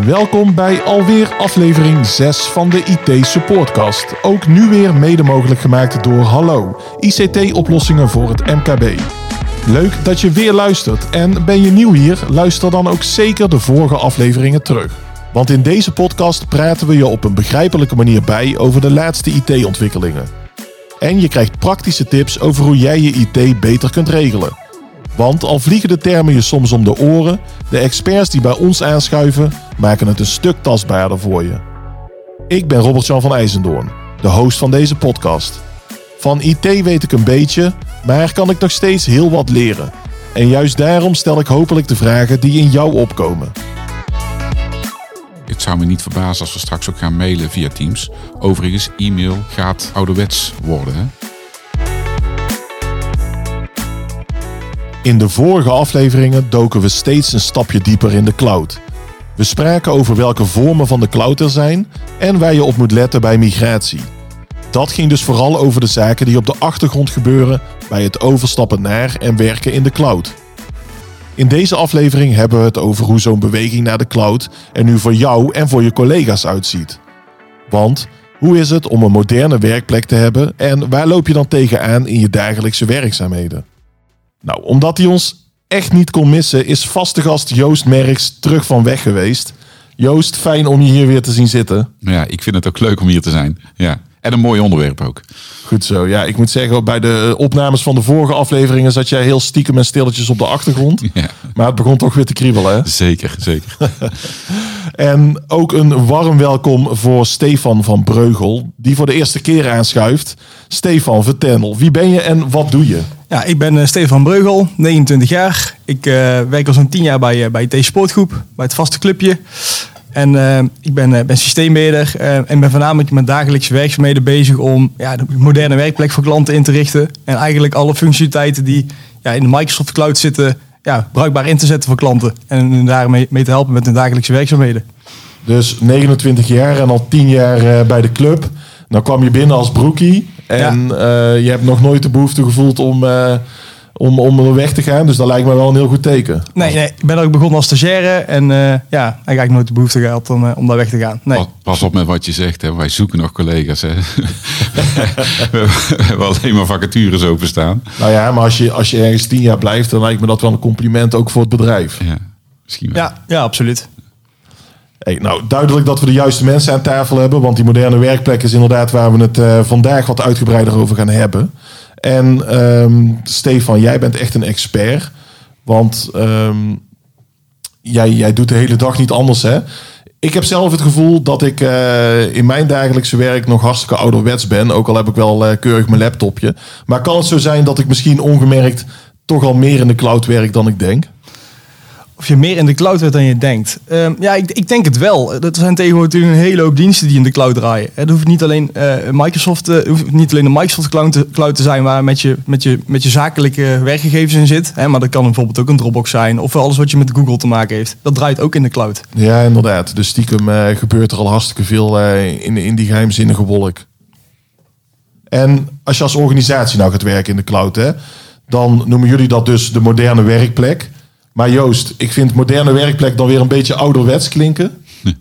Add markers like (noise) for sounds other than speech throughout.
Welkom bij alweer aflevering 6 van de IT Supportcast. Ook nu weer mede mogelijk gemaakt door Hallo, ICT-oplossingen voor het MKB. Leuk dat je weer luistert en ben je nieuw hier, luister dan ook zeker de vorige afleveringen terug. Want in deze podcast praten we je op een begrijpelijke manier bij over de laatste IT-ontwikkelingen. En je krijgt praktische tips over hoe jij je IT beter kunt regelen. Want al vliegen de termen je soms om de oren, de experts die bij ons aanschuiven maken het een stuk tastbaarder voor je. Ik ben Robert-Jan van IJzendoorn, de host van deze podcast. Van IT weet ik een beetje, maar kan ik nog steeds heel wat leren. En juist daarom stel ik hopelijk de vragen die in jou opkomen. Het zou me niet verbazen als we straks ook gaan mailen via Teams. Overigens, e-mail gaat ouderwets worden. Hè? In de vorige afleveringen doken we steeds een stapje dieper in de cloud. We spraken over welke vormen van de cloud er zijn en waar je op moet letten bij migratie. Dat ging dus vooral over de zaken die op de achtergrond gebeuren bij het overstappen naar en werken in de cloud. In deze aflevering hebben we het over hoe zo'n beweging naar de cloud er nu voor jou en voor je collega's uitziet. Want hoe is het om een moderne werkplek te hebben en waar loop je dan tegenaan in je dagelijkse werkzaamheden? Nou, omdat hij ons echt niet kon missen, is vaste gast Joost Merks terug van weg geweest. Joost, fijn om je hier weer te zien zitten. Ja, ik vind het ook leuk om hier te zijn. Ja. En een mooi onderwerp ook. Goed zo. Ja, ik moet zeggen, bij de opnames van de vorige afleveringen zat jij heel stiekem en stilletjes op de achtergrond. (laughs) Ja. Maar het begon toch weer te kriebelen, hè? Zeker, zeker. (laughs) en ook een warm welkom voor Stefan van Breugel, die voor de eerste keer aanschuift. Stefan, vertel, wie ben je en wat doe je? Ja, ik ben uh, Stefan Breugel, 29 jaar. Ik uh, werk al zo'n 10 jaar bij, uh, bij T Sportgroep, bij het vaste clubje. En ik ben, ben systeembeheerder en ben voornamelijk met dagelijkse werkzaamheden bezig om ja, de moderne werkplek voor klanten in te richten. En eigenlijk alle functionaliteiten die ja, in de Microsoft Cloud zitten, ja, bruikbaar in te zetten voor klanten. En daarmee mee te helpen met hun dagelijkse werkzaamheden. Dus 29 jaar en al 10 jaar bij de club. Dan kwam je binnen als broekie. En ja. uh, je hebt nog nooit de behoefte gevoeld om, uh, om, om weg te gaan. Dus dat lijkt me wel een heel goed teken. Nee, nee ik ben ook begonnen als stagiaire. En uh, ja, ik heb nooit de behoefte gehad om, om daar weg te gaan. Nee. Pas, pas op met wat je zegt. Hè. Wij zoeken nog collega's. Hè. (laughs) (laughs) we hebben alleen maar vacatures openstaan. Nou ja, maar als je, als je ergens tien jaar blijft... dan lijkt me dat wel een compliment ook voor het bedrijf. Ja, misschien wel. Ja, ja absoluut. Hey, nou, duidelijk dat we de juiste mensen aan tafel hebben. Want die moderne werkplek is inderdaad waar we het uh, vandaag wat uitgebreider over gaan hebben. En um, Stefan, jij bent echt een expert. Want um, jij, jij doet de hele dag niet anders, hè? Ik heb zelf het gevoel dat ik uh, in mijn dagelijkse werk nog hartstikke ouderwets ben. Ook al heb ik wel uh, keurig mijn laptopje. Maar kan het zo zijn dat ik misschien ongemerkt toch al meer in de cloud werk dan ik denk? Of je meer in de cloud werkt dan je denkt. Um, ja, ik, ik, denk het wel. Er zijn tegenwoordig een hele hoop diensten die in de cloud draaien. Het hoeft niet alleen uh, Microsoft, uh, hoeft niet alleen de Microsoft cloud te, cloud te zijn waar met je, met je, met je zakelijke werkgevers in zit. Hè, maar dat kan bijvoorbeeld ook een Dropbox zijn. Of alles wat je met Google te maken heeft. Dat draait ook in de cloud. Ja, inderdaad. Dus stiekem uh, gebeurt er al hartstikke veel in, in die geheimzinnige wolk. En als je als organisatie nou gaat werken in de cloud, hè, dan noemen jullie dat dus de moderne werkplek. Maar Joost, ik vind moderne werkplek dan weer een beetje ouderwets klinken. um,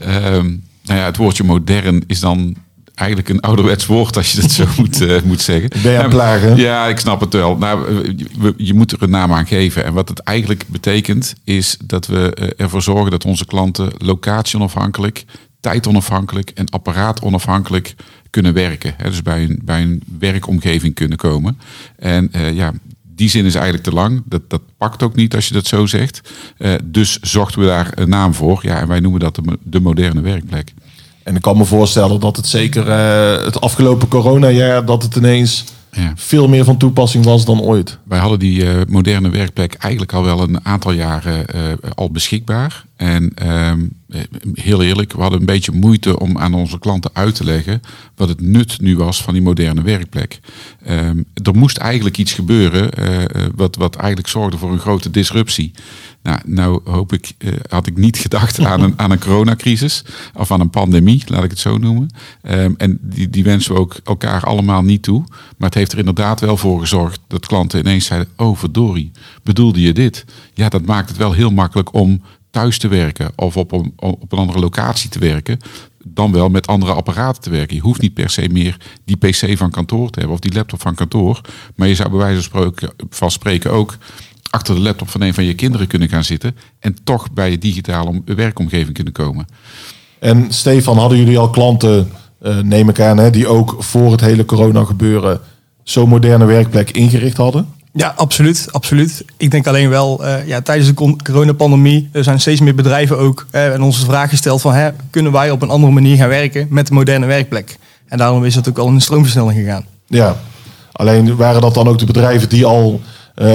(laughs) nou ja, het woordje modern is dan eigenlijk een ouderwets woord als je dat zo (laughs) moet, uh, moet zeggen. Ben je aan plagen? Ja, ik snap het wel. Nou, je, je moet er een naam aan geven. En wat het eigenlijk betekent is dat we eh, ervoor zorgen dat onze klanten locatie onafhankelijk, tijd onafhankelijk en apparaat onafhankelijk kunnen werken. dus bij een, bij een werkomgeving kunnen komen. En uh, ja, die zin is eigenlijk te lang. Dat, dat pakt ook niet als je dat zo zegt. Uh, dus zochten we daar een naam voor. Ja, en wij noemen dat de, de moderne werkplek. En ik kan me voorstellen dat het zeker uh, het afgelopen coronajaar... dat het ineens ja. veel meer van toepassing was dan ooit. Wij hadden die uh, moderne werkplek eigenlijk al wel een aantal jaren al beschikbaar. En ehm, heel eerlijk, we hadden een beetje moeite om aan onze klanten uit te leggen wat het nut nu was van die moderne werkplek. Um, er moest eigenlijk iets gebeuren uh, wat, wat eigenlijk zorgde voor een grote disruptie. Nou, nou hoop ik, had ik niet (laughs) gedacht aan een, aan een coronacrisis of aan een pandemie, laat ik het zo noemen. Um, en die, die wensen we ook elkaar allemaal niet toe. Maar het heeft er inderdaad wel voor gezorgd dat klanten ineens zeiden, oh verdorie, bedoelde je dit? Ja, dat maakt het wel heel makkelijk om thuis te werken of op een, op een andere locatie te werken, dan wel met andere apparaten te werken. Je hoeft niet per se meer die PC van kantoor te hebben of die laptop van kantoor. Maar je zou bij wijze van spreken ook achter de laptop van een van je kinderen kunnen gaan zitten en toch bij je digitale werkomgeving kunnen komen. En Stefan, hadden jullie al klanten, uh, neem ik aan, die ook voor het hele corona gebeuren zo'n moderne werkplek ingericht hadden? Ja, absoluut, absoluut. Ik denk alleen wel, uh, ja, tijdens de coronapandemie er zijn steeds meer bedrijven ook uh, en onze vraag gesteld van, hè, kunnen wij op een andere manier gaan werken met de moderne werkplek? En daarom is het ook al in een stroomversnelling gegaan. Ja, alleen waren dat dan ook de bedrijven die al uh,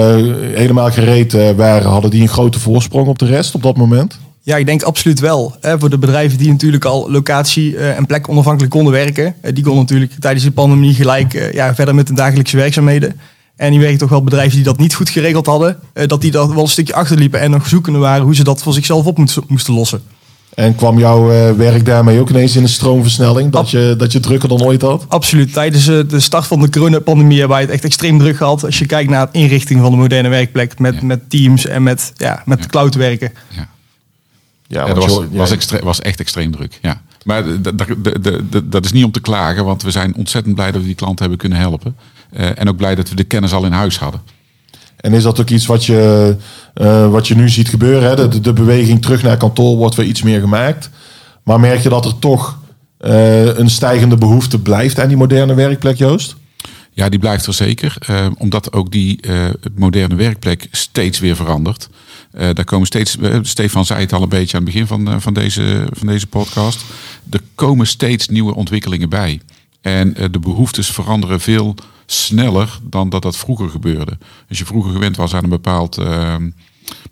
helemaal gereed waren, hadden die een grote voorsprong op de rest op dat moment? Ja, ik denk absoluut wel. Hè, voor de bedrijven die natuurlijk al locatie en plek onafhankelijk konden werken, die konden natuurlijk tijdens de pandemie gelijk ja, verder met de dagelijkse werkzaamheden. En die werken toch wel bedrijven die dat niet goed geregeld hadden, eh, dat die daar wel een stukje achterliepen en nog zoekende waren hoe ze dat voor zichzelf op moesten lossen. En kwam jouw eh, werk daarmee ook ineens in een stroomversnelling? Dat, je, dat je drukker dan ooit had? Absoluut. Tijdens eh, de start van de coronapandemie hebben wij het echt extreem druk gehad. Als je kijkt naar de inrichting van de moderne werkplek met, met teams en met, ja, met ja. cloud werken. Ja, ja, dat was, was, extre was echt extreem druk. Ja. Maar dat is niet om te klagen, want we zijn ontzettend blij dat we die klanten hebben kunnen helpen. Uh, en ook blij dat we de kennis al in huis hadden. En is dat ook iets wat je, uh, wat je nu ziet gebeuren? Hè? De, de, beweging terug naar kantoor wordt weer iets meer gemaakt. Maar merk je dat er toch uh, een stijgende behoefte blijft aan die moderne werkplek, Joost? Ja, die blijft er zeker. Uh, omdat ook die moderne werkplek steeds weer verandert. daar komen steeds, Stefan zei het al een beetje aan het begin van, van, deze, van deze podcast. Er komen steeds nieuwe ontwikkelingen bij. En de behoeftes veranderen veel sneller dan dat dat vroeger gebeurde. Als je vroeger gewend was aan een bepaald, uh,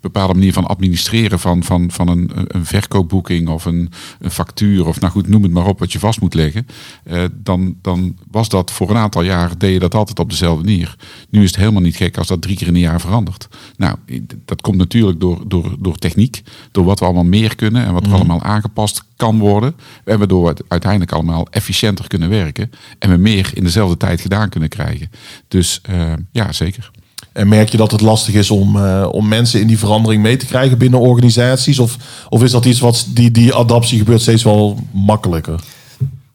bepaalde manier van administreren van, van, van een, een verkoopboeking of een, een factuur of nou goed, noem het maar op wat je vast moet leggen. Uh, dan, dan was dat voor een aantal jaar, deed je dat altijd op dezelfde manier. Nu is het helemaal niet gek als dat drie keer in een jaar verandert. Nou, dat komt natuurlijk door, door, door techniek, door wat we allemaal meer kunnen en wat er mhm. allemaal aangepast kan worden. En waardoor we uiteindelijk allemaal efficiënter kunnen werken en we meer in dezelfde tijd gedaan kunnen krijgen. Dus uh, ja, zeker. En merk je dat het lastig is om, uh, om mensen in die verandering mee te krijgen binnen organisaties? Of, of is dat iets wat die, die adaptie gebeurt steeds wel makkelijker?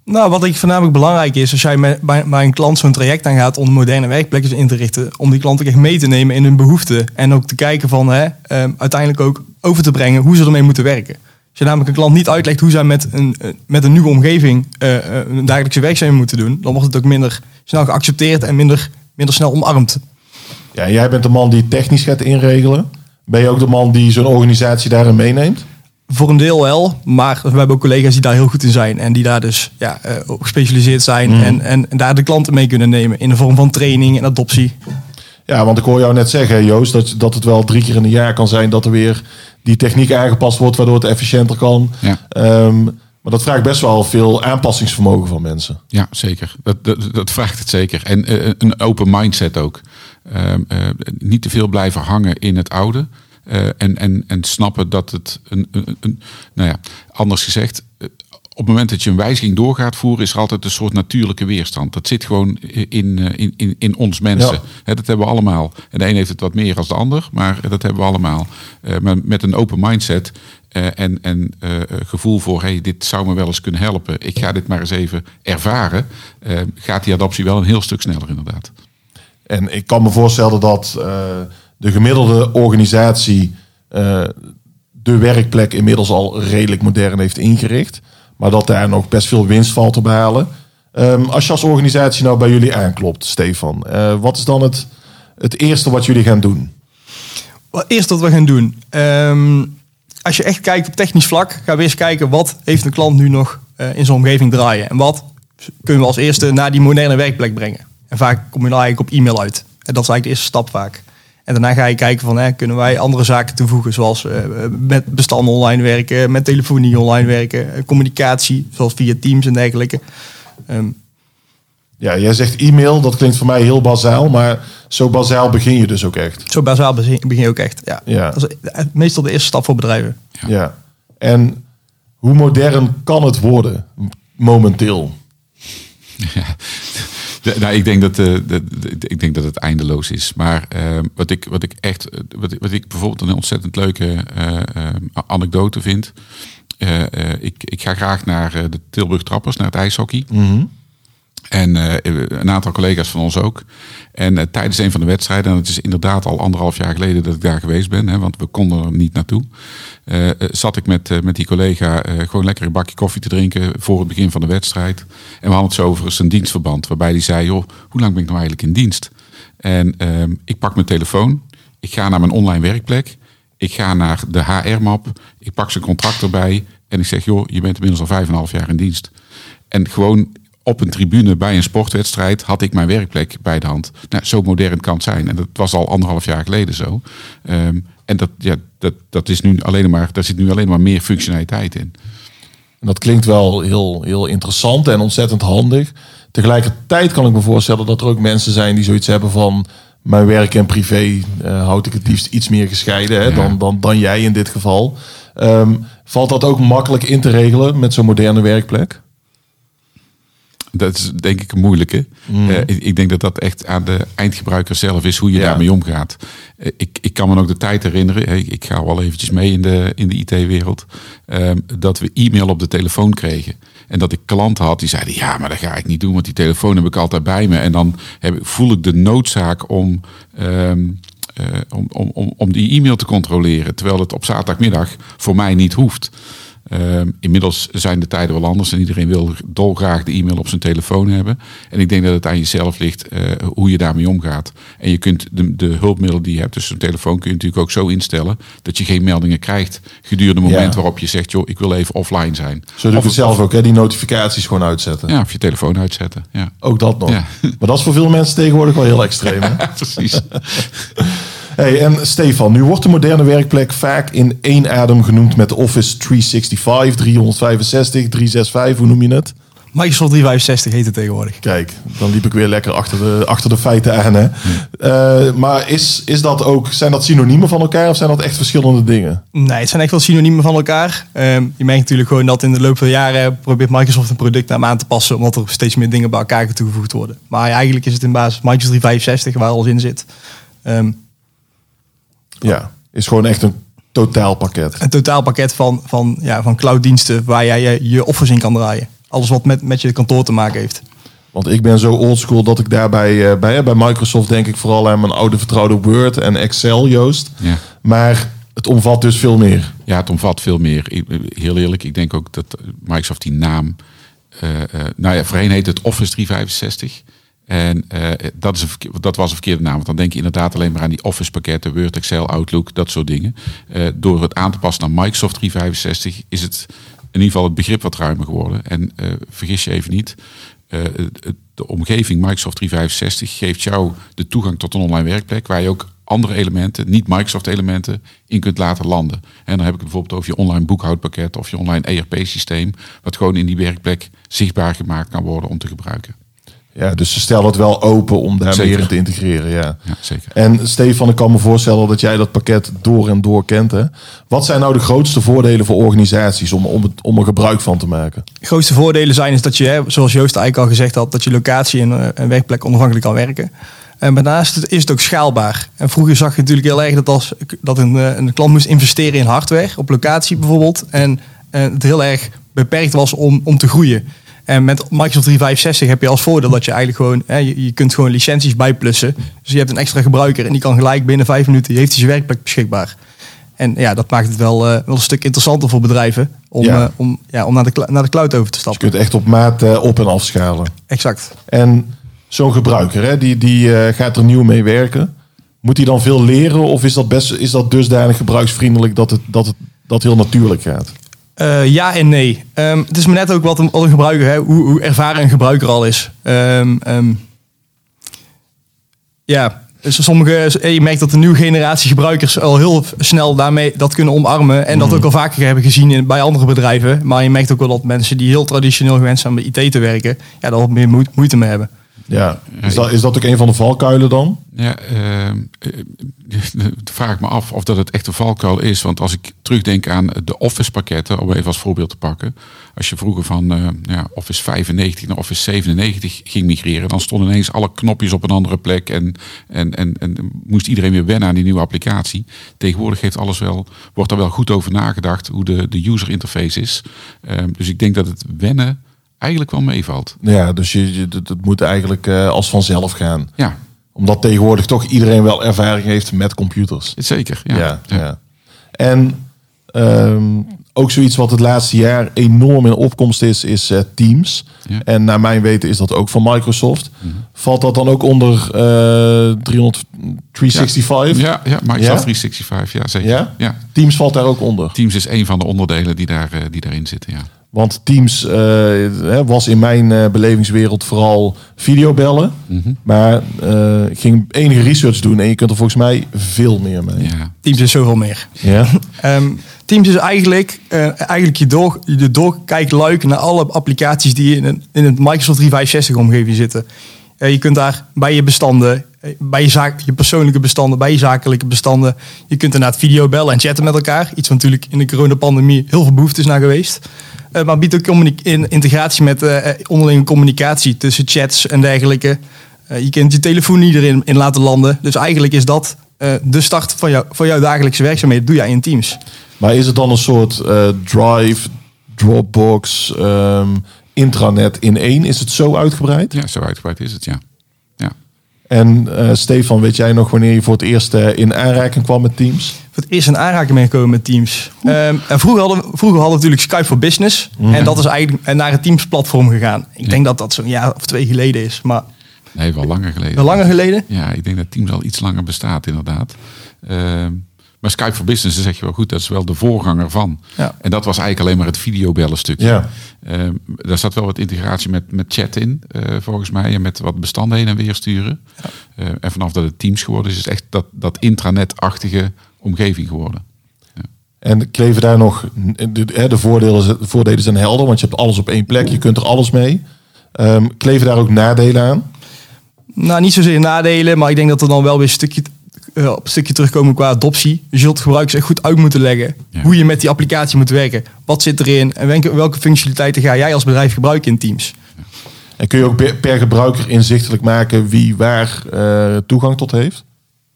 Nou, wat ik voornamelijk belangrijk is, als jij met, bij, een klant zo'n traject aangaat om moderne werkplekken in te richten, om die klant ook echt mee te nemen in hun behoeften. En ook te kijken van hè, um, uiteindelijk ook over te brengen hoe ze ermee moeten werken. Als je namelijk een klant niet uitlegt hoe zij met een, met een nieuwe omgeving uh, een dagelijkse werkzaamheden moeten doen, dan wordt het ook minder snel geaccepteerd en minder, minder snel omarmd. Ja, jij bent de man die technisch gaat inregelen. Ben je ook de man die zo'n organisatie daarin meeneemt? Voor een deel wel, maar we hebben ook collega's die daar heel goed in zijn. En die daar dus ja, uh, op gespecialiseerd zijn. Mm. En, en, en, daar de klanten mee kunnen nemen in de vorm van training en adoptie. Ja, want ik hoor jou net zeggen, Joost, dat, dat het wel drie keer in een jaar kan zijn dat er weer die techniek aangepast wordt, waardoor het efficiënter kan. Ja. Um, maar dat vraagt best wel veel aanpassingsvermogen van mensen. Ja, zeker. Dat, dat, dat vraagt het zeker. En uh, een open mindset ook. Uh, uh, niet te veel blijven hangen in het oude. en, en, en snappen dat het een, een, een nou ja, anders gezegd, op het moment dat je een wijziging door gaat voeren, is er altijd een soort natuurlijke weerstand. Dat zit gewoon in, in, in, in ons mensen. dat hebben we allemaal. En de een heeft het wat meer als de ander, maar dat hebben we allemaal. maar met een open mindset uh, en en uh, gevoel voor, hey, dit zou me wel eens kunnen helpen. Ik ga dit maar eens even ervaren. Gaat die adoptie wel een heel stuk sneller inderdaad. En ik kan me voorstellen dat de gemiddelde organisatie de werkplek inmiddels al redelijk modern heeft ingericht. Maar dat daar nog best veel winst valt te behalen. Um, als je als organisatie nou bij jullie aanklopt, Stefan, wat is dan het, het eerste wat jullie gaan doen? Wat eerst wat we gaan doen. Um als je echt kijkt op technisch vlak, gaan we eens kijken wat heeft een klant nu nog in zijn omgeving draaien. En wat kunnen we als eerste naar die moderne werkplek brengen. En vaak kom je dan eigenlijk op e-mail uit. En dat is eigenlijk de eerste stap vaak. En daarna ga je kijken van, hè, kunnen wij andere zaken toevoegen, zoals uh, met bestanden online werken, met telefonie online werken, uh, communicatie, zoals via Teams en dergelijke. Um, ja, jij zegt e-mail, dat klinkt voor mij heel bazaal, maar zo bazaal begin je dus ook echt. Zo bazaal begin je ook echt, ja. ja. Dat is meestal de eerste stap voor bedrijven. Ja. ja. En hoe modern kan het worden momenteel? Ja, (laughs) Nou, ik, denk dat, eh, de, ik denk dat het eindeloos is. Maar eh, wat, ik, wat ik echt, wat, wat ik bijvoorbeeld een ontzettend leuke eh, eh, anekdote vind. eh, ik, ik ga graag naar de Tilburg Trappers, naar het ijshockey. En eh, een aantal collega's van ons ook. En eh, tijdens een van de wedstrijden, en het is inderdaad al anderhalf jaar geleden dat ik daar geweest ben, hè, want we konden er niet naartoe. eh, zat ik met, met die collega gewoon lekker een bakje koffie te drinken voor het begin van de wedstrijd. En we hadden het zo over zijn dienstverband, waarbij hij zei: joh, hoe lang ben ik nou eigenlijk in dienst? En ehm, ik pak mijn telefoon, ik ga naar mijn online werkplek, ik ga naar de HR-map, ik pak zijn contract erbij en ik zeg: joh, je bent inmiddels al vijf en een half jaar in dienst. En gewoon op een tribune bij een sportwedstrijd had ik mijn werkplek bij de hand. Nou, zo modern kan het zijn. En dat was al anderhalf jaar geleden zo. Ehm, en dat, ja, dat, dat is nu alleen maar, daar zit nu alleen maar meer functionaliteit in. En dat klinkt wel heel, heel interessant en ontzettend handig. Tegelijkertijd kan ik me voorstellen dat er ook mensen zijn die zoiets hebben van... mijn werk en privé eh, houd ik het liefst iets meer gescheiden hè, Ja. dan, dan, dan jij in dit geval. Ehm, valt dat ook makkelijk in te regelen met zo'n moderne werkplek? Dat is denk ik een moeilijke. Eh, ik, ik denk dat dat echt aan de eindgebruiker zelf is hoe je Ja. daarmee omgaat. Eh, ik, ik kan me nog de tijd herinneren, eh, ik ga wel eventjes mee in de, in de IT-wereld, ehm, dat we e-mail op de telefoon kregen. En dat ik klanten had die zeiden, ja, maar dat ga ik niet doen, want die telefoon heb ik altijd bij me. En dan heb, ik- voel ik de noodzaak om, ehm, eh, om, om, om, om die e-mail te controleren. Terwijl het op zaterdagmiddag voor mij niet hoeft. Ehm, inmiddels zijn de tijden wel anders en iedereen wil dolgraag de e-mail op zijn telefoon hebben. En ik denk dat het aan jezelf ligt eh, hoe je daarmee omgaat. En je kunt de, de hulpmiddelen die je hebt, dus zo'n telefoon, kun je natuurlijk ook zo instellen dat je geen meldingen krijgt gedurende het moment Ja. waarop je zegt, joh, ik wil even offline zijn. Zo doe ik het zelf ook, hè? die notificaties gewoon uitzetten. Ja, of je telefoon uitzetten. Ja, Ook dat nog. Ja. Maar dat is voor veel mensen tegenwoordig wel heel extreem. Hè? (laughs) precies. (laughs) Hey, en Stefan, nu wordt de moderne werkplek vaak in één adem genoemd met Office 365, 365, 365, hoe noem je het? Microsoft 365 heet het tegenwoordig. Kijk, dan liep ik weer lekker achter de, achter de feiten aan. Hè? Eh, maar is, is dat ook, zijn dat synoniemen van elkaar of zijn dat echt verschillende dingen? Nee, het zijn echt wel synoniemen van elkaar. Ehm, je merkt natuurlijk gewoon dat in de loop van de jaren probeert Microsoft een product naar hem aan te passen, omdat er steeds meer dingen bij elkaar toegevoegd worden. Maar eigenlijk is het in basis Microsoft 365 waar alles in zit. Ehm, Ja, is gewoon echt een totaalpakket. een totaalpakket van, van, ja, van clouddiensten waar jij je, je offers in kan draaien. Alles wat met, met je kantoor te maken heeft. Want ik ben zo oldschool dat ik daarbij eh, bij, bij Microsoft denk ik vooral aan mijn oude vertrouwde Word en Excel, Joost. Ja. Maar het omvat dus veel meer. Ja, het omvat veel meer. Ik- Heel eerlijk, ik denk ook dat Microsoft die naam... eh, eh, nou ja, voorheen heet het Office 365. En eh, dat, is een, dat was een verkeerde naam. Want dan denk je inderdaad alleen maar aan die Office pakketten, Word, Excel, Outlook, dat soort dingen. Eh, door het aan te passen naar Microsoft 365 is het in ieder geval het begrip wat ruimer geworden. En eh, vergis je even niet, de omgeving Microsoft 365 geeft jou de toegang tot een online werkplek waar je ook andere elementen, niet Microsoft elementen, in kunt laten landen. En dan heb ik het bijvoorbeeld over je online boekhoudpakket of je online ERP-systeem, wat gewoon in die werkplek zichtbaar gemaakt kan worden om te gebruiken. Ja, dus ze stellen het wel open om daar Zeker. meer in te integreren. Ja. Ja, zeker. En Stefan, ik kan me voorstellen dat jij dat pakket door en door kent. Hè? Wat zijn nou de grootste voordelen voor organisaties om, om, het, om er gebruik van te maken? De grootste voordelen zijn is dat je, hè, zoals Joost eigenlijk al gezegd had, dat je locatie en eh, een werkplek onafhankelijk kan werken. En daarnaast is het ook schaalbaar. En vroeger zag je natuurlijk heel erg dat als dat een, eh, een klant moest investeren in hardware, op locatie bijvoorbeeld, en eh, het heel erg beperkt was om, om te groeien. En met Microsoft 365 heb je als voordeel dat je eigenlijk gewoon, hè, je, je kunt gewoon licenties bijplussen. Dus je hebt een extra gebruiker en die kan gelijk binnen vijf minuten, heeft hij zijn werkplek beschikbaar. En ja, dat maakt het wel, eh, wel een stuk interessanter voor bedrijven om, Ja. eh, om, ja, om naar, de, naar de cloud over te Je stappen. kunt echt op maat eh, op- en afschalen. Exact. En zo'n gebruiker, hè, die, die gaat er nieuw mee werken. Moet hij dan veel leren of is dat, best, is dat dusdanig gebruiksvriendelijk dat het, dat het dat heel natuurlijk gaat? Eh, ja en nee. Ehm, het is maar net ook wat een, wat een gebruiker, hè, hoe, hoe ervaren een gebruiker al is. Ehm, ehm, ja, dus sommige, eh, je merkt dat de nieuwe generatie gebruikers al heel snel daarmee dat kunnen omarmen. En dat ook al vaker hebben gezien in, bij andere bedrijven. Maar je merkt ook wel dat mensen die heel traditioneel gewend zijn om bij IT te werken, ja, daar wat meer moe- moeite mee hebben. Ja. Is dat, is dat ook een van de valkuilen dan? Ja, (laughs) uh, vraag me af of dat het echt een valkuil is. Want als ik terugdenk aan de Office pakketten, om even als voorbeeld te pakken. Als je vroeger van uh, ja, Office 95 naar Office 97 ging migreren, dan stonden ineens alle knopjes op een andere plek. En, en, en, en moest iedereen weer wennen aan die nieuwe applicatie. Tegenwoordig heeft alles wel, wordt er wel goed over nagedacht hoe de, de user interface is. Uh, dus ik denk dat het wennen eigenlijk wel meevalt. Ja, dus je, je, het moet eigenlijk uh, als vanzelf gaan. Ja. Omdat tegenwoordig toch iedereen wel ervaring heeft met computers. Zeker, ja. ja, ja. En um, ook zoiets wat het laatste jaar enorm in opkomst is, is uh, Teams. Ja. En naar mijn weten is dat ook van Microsoft. Mhm. Valt dat dan ook onder uh, 300, 365? Ja, ja Microsoft 365, ja zeker. Ja? ja? Teams valt daar ook onder? Teams is een van de onderdelen die, daar, die daarin zitten, ja. Want Teams uh, was in mijn uh, belevingswereld vooral videobellen. Mm -hmm. Maar uh, ik ging enige research doen en je kunt er volgens mij veel meer mee. Ja. Teams is zoveel meer. Ja. um, (laughs) Teams is eigenlijk, eigenlijk je, door, je doorkijkluik naar alle applicaties die in, een, in het Microsoft 365 omgeving zitten. je kunt daar bij je bestanden, bij je, zaak, je persoonlijke bestanden, bij je zakelijke bestanden. Je kunt inderdaad video bellen en chatten met elkaar. Iets wat natuurlijk in de coronapandemie heel veel behoefte is naar geweest. Uh, maar biedt ook in integratie met uh, onderlinge communicatie tussen chats en dergelijke. Uh, je kunt je telefoon niet erin in laten landen. Dus eigenlijk is dat de start van, jou, van jouw dagelijkse werkzaamheden. Doe jij in Teams. Maar is het dan een soort Drive, Dropbox, um, intranet in één? Is het zo uitgebreid? Ja, zo uitgebreid is het, ja. ja. En Stefan, weet jij nog wanneer je voor het eerst in aanraking kwam met Teams? voor het eerst in aanraking mee gekomen met Teams. Um, en vroeger, hadden, vroeger hadden we natuurlijk Skype voor Business. Mm. En dat is eigenlijk naar het Teams platform gegaan. Ik Ja. denk dat dat zo'n jaar of twee geleden is. Maar Nee, wel langer geleden. wel langer geleden. Ja, ik denk dat Teams al iets langer bestaat, inderdaad. Ehm, maar Skype for Business, dat zeg je wel goed, dat is wel de voorganger van. Ja. En dat was eigenlijk alleen maar het videobellen stukje. Ja. Ehm, daar zat wel wat integratie met, met chat in, eh, volgens mij. En met wat bestanden heen en weer sturen. Eh, en vanaf dat het Teams geworden is, is het echt dat, dat intranet-achtige omgeving geworden. En kleven daar nog, de, de, voordelen, de voordelen zijn helder, want je hebt alles op één plek, je kunt er alles mee. Um, kleven daar ook nadelen aan? Nou, niet zozeer nadelen, maar ik denk dat er dan wel weer een stukje, uh, op een stukje terugkomen qua adoptie. Je zult gebruikers echt goed uit moeten leggen Ja. hoe je met die applicatie moet werken. Wat zit erin en welke, welke functionaliteiten ga jij als bedrijf gebruiken in Teams? En kun je ook per, per gebruiker inzichtelijk maken wie waar uh, toegang tot heeft?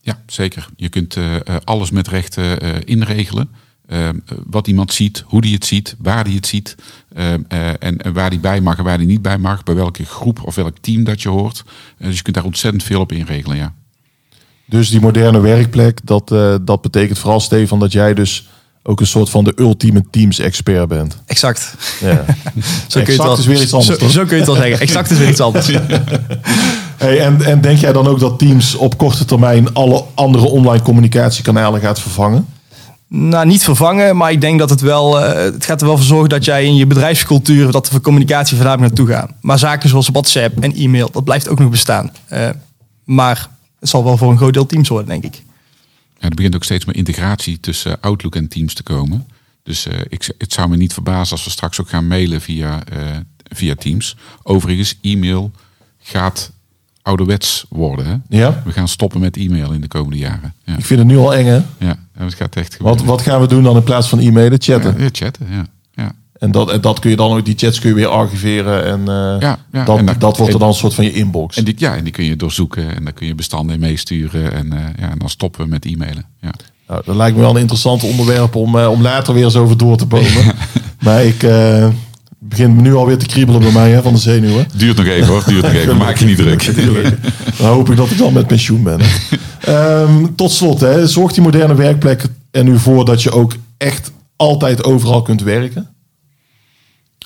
Ja, zeker. Je kunt uh, alles met rechten uh, inregelen. Uh, wat iemand ziet, hoe die het ziet, waar die het ziet. en, en waar die bij mag en waar die niet bij mag. Bij welke groep of welk team dat je hoort. dus je kunt daar ontzettend veel op inregelen, ja. Dus die moderne werkplek, dat, dat betekent vooral, Stefan, dat jij dus ook een soort van de ultieme Teams-expert bent. Exact. Ja. (laughs) zo exact wel, is weer iets anders. Zo, zo, kun je het wel zeggen. Exact is weer iets anders. (laughs) Hey, en, en denk jij dan ook dat Teams op korte termijn alle andere online communicatiekanalen gaat vervangen? Nou, niet vervangen, maar ik denk dat het wel, uh, het gaat er wel voor zorgen dat jij in je bedrijfscultuur, dat de communicatie vandaag naartoe gaat. Maar zaken zoals WhatsApp en e-mail, dat blijft ook nog bestaan. Uh, maar het zal wel voor een groot deel Teams worden, denk ik. Ja, er begint ook steeds meer integratie tussen Outlook en Teams te komen. Dus uh, ik, het zou me niet verbazen als we straks ook gaan mailen via, via Teams. Overigens, e-mail gaat ouderwets worden. Hè? Ja? We gaan stoppen met e-mail in de komende jaren. Ja, Ik vind het nu al eng, hè? ja het gaat echt Wat, wat gaan we doen dan in plaats van e-mailen? Chatten. Ja, ja, chatten, ja. En dat, en dat kun je dan ook, die chats kun je weer archiveren. En, uh, Ja, ja, dat, en dat, dat- wordt er dan een soort van je inbox. En die, ja, en die kun je doorzoeken en daar kun je bestanden in meesturen. En, eh, ja, en dan stoppen we met e-mailen. Ja. Nou, dat lijkt me wel een interessant onderwerp om, eh, om later weer eens over door te bomen. (laughs) maar ik eh begin nu alweer te kriebelen bij mij hè, van de zenuwen. Duurt nog even hoor, duurt nog even. Maak je niet druk. (laughs) Dan hoop ik dat ik dan met pensioen ben. (laughs) Ehm, tot slot, hè, zorgt die moderne werkplek er nu voor dat je ook echt altijd overal kunt werken?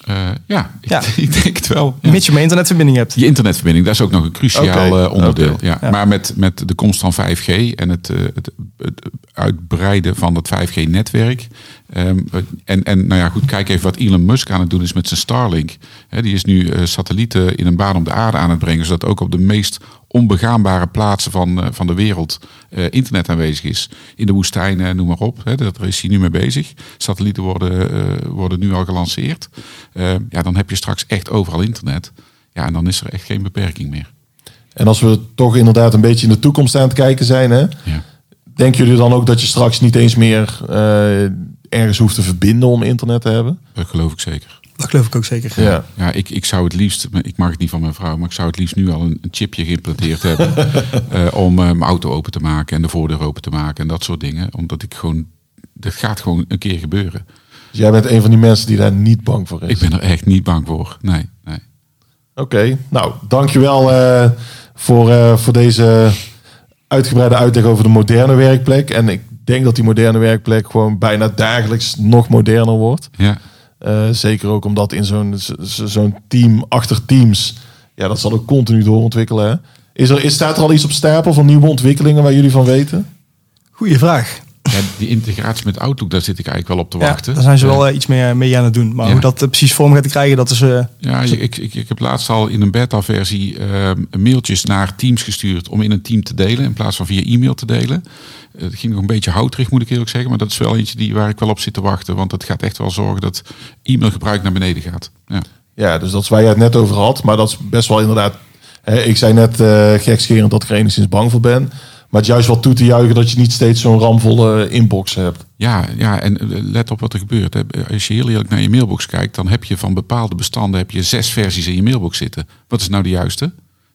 Eh, ja, ik, Ja. (laughs) ik denk het wel. Ja. Mits je maar internetverbinding hebt. Je internetverbinding, dat is ook nog een cruciaal eh, onderdeel. Ja. Maar met, met de komst van 5G en het, eh, het, het uitbreiden van het 5G-netwerk. Ehm, en, en nou ja, goed, kijk even wat Elon Musk aan het doen is met zijn Starlink. Die is nu eh, satellieten in een baan om de aarde aan het brengen, zodat ook op de meest onbegaanbare plaatsen van, eh, van de wereld eh, internet aanwezig is. In de woestijnen, noem maar op. Hè, daar is hij nu mee bezig. Satellieten worden, worden nu al gelanceerd. Eh, ja, dan heb je straks echt overal internet. Ja, en dan is er echt geen beperking meer. En als we toch inderdaad een beetje in de toekomst aan het kijken zijn, hè, Ja. denken jullie dan ook dat je straks niet eens meer ergens hoeft te verbinden om internet te hebben? Dat geloof ik zeker. Dat geloof ik ook zeker. Ja. Ja, ik, ik zou het liefst, ik mag het niet van mijn vrouw, maar ik zou het liefst nu al een, een chipje geïmplanteerd hebben. (laughs) eh, om eh, mijn auto open te maken en de voordeur open te maken en dat soort dingen. Omdat ik gewoon, dat gaat gewoon een keer gebeuren. Dus jij bent een van die mensen die daar niet bang voor is. Ik ben er echt niet bang voor. Nee, nee. Oké, nou, dankjewel eh voor, eh, voor deze uitgebreide uitleg over de moderne werkplek. En ik denk dat die moderne werkplek gewoon bijna dagelijks nog moderner wordt. Ja, Eh, zeker ook omdat in zo'n zo'n team achter teams, ja, dat zal ook continu doorontwikkelen. Hè? Is er, is, staat er al iets op stapel van nieuwe ontwikkelingen waar jullie van weten? Goeie vraag. ja die integratie met Outlook, daar zit ik eigenlijk wel op te Ja, wachten. daar zijn ze wel Eh, eh, iets mee, mee aan het doen. Maar Ja. hoe dat eh, precies vorm gaat krijgen, dat is... eh, Ja, ik, ik, ik heb laatst al in een beta-versie eh, mailtjes naar teams gestuurd om in een team te delen in plaats van via e-mail te delen. Het ging nog een beetje houterig, moet ik eerlijk zeggen, maar dat is wel eentje die, waar ik wel op zit te wachten, want het gaat echt wel zorgen dat e-mailgebruik naar beneden gaat. Ja. Ja, dus dat is waar je het net over had. Maar dat is best wel inderdaad... Hè, ik zei net eh gekscherend dat ik er enigszins bang voor ben. Maar het juist wel toe te juichen dat je niet steeds zo'n ramvolle inbox hebt. Ja, ja, en eh, let op wat er gebeurt. hè. Als je heel eerlijk naar je mailbox kijkt, dan heb je van bepaalde bestanden heb je zes versies in je mailbox zitten. Wat is nou de juiste?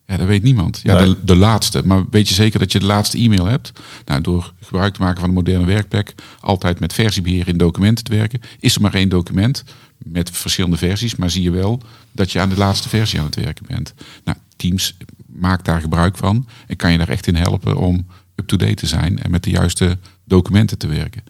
Ja, dat weet niemand. Ja, Nee. de, de laatste. Maar weet je zeker dat je de laatste e-mail hebt? Nou, door gebruik te maken van een moderne werkplek, altijd met versiebeheer in documenten te werken, is er maar één document met verschillende versies, maar zie je wel dat je aan de laatste versie aan het werken bent. Nou, Teams maakt daar gebruik van en kan je daar echt in helpen om up-to-date te zijn en met de juiste documenten te werken.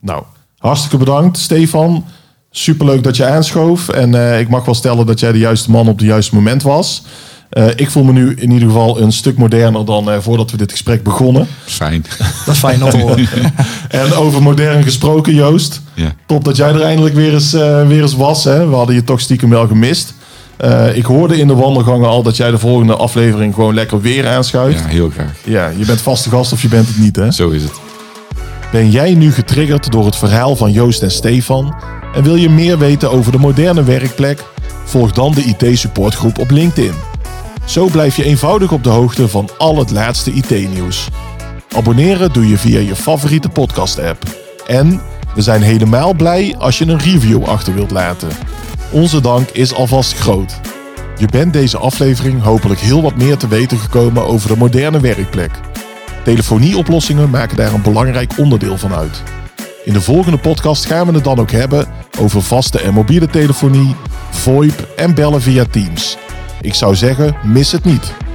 Nou, hartstikke bedankt, Stefan. Superleuk dat je aanschoof. En eh, ik mag wel stellen dat jij de juiste man op het juiste moment was. Eh, ik voel me nu in ieder geval een stuk moderner dan eh, voordat we dit gesprek begonnen. Fijn. dat is fijn om te horen. (laughs) En over modern gesproken, Joost. Ja. Top dat jij er eindelijk weer eens, eh, weer eens was. Hè? We hadden je toch stiekem wel gemist. Eh, ik hoorde in de wandelgangen al dat jij de volgende aflevering gewoon lekker weer aanschuift. Ja, heel graag. Ja, je bent vaste gast of je bent het niet, hè? Zo is het. Ben jij nu getriggerd door het verhaal van Joost en Stefan? En wil je meer weten over de moderne werkplek? Volg dan de IT-supportgroep op LinkedIn. Zo blijf je eenvoudig op de hoogte van al het laatste IT-nieuws. Abonneren doe je via je favoriete podcast-app. En we zijn helemaal blij als je een review achter wilt laten. Onze dank is alvast groot. Je bent deze aflevering hopelijk heel wat meer te weten gekomen over de moderne werkplek. Telefonieoplossingen maken daar een belangrijk onderdeel van uit. In de volgende podcast gaan we het dan ook hebben over vaste en mobiele telefonie, VoIP en bellen via Teams. Ik zou zeggen, mis het niet.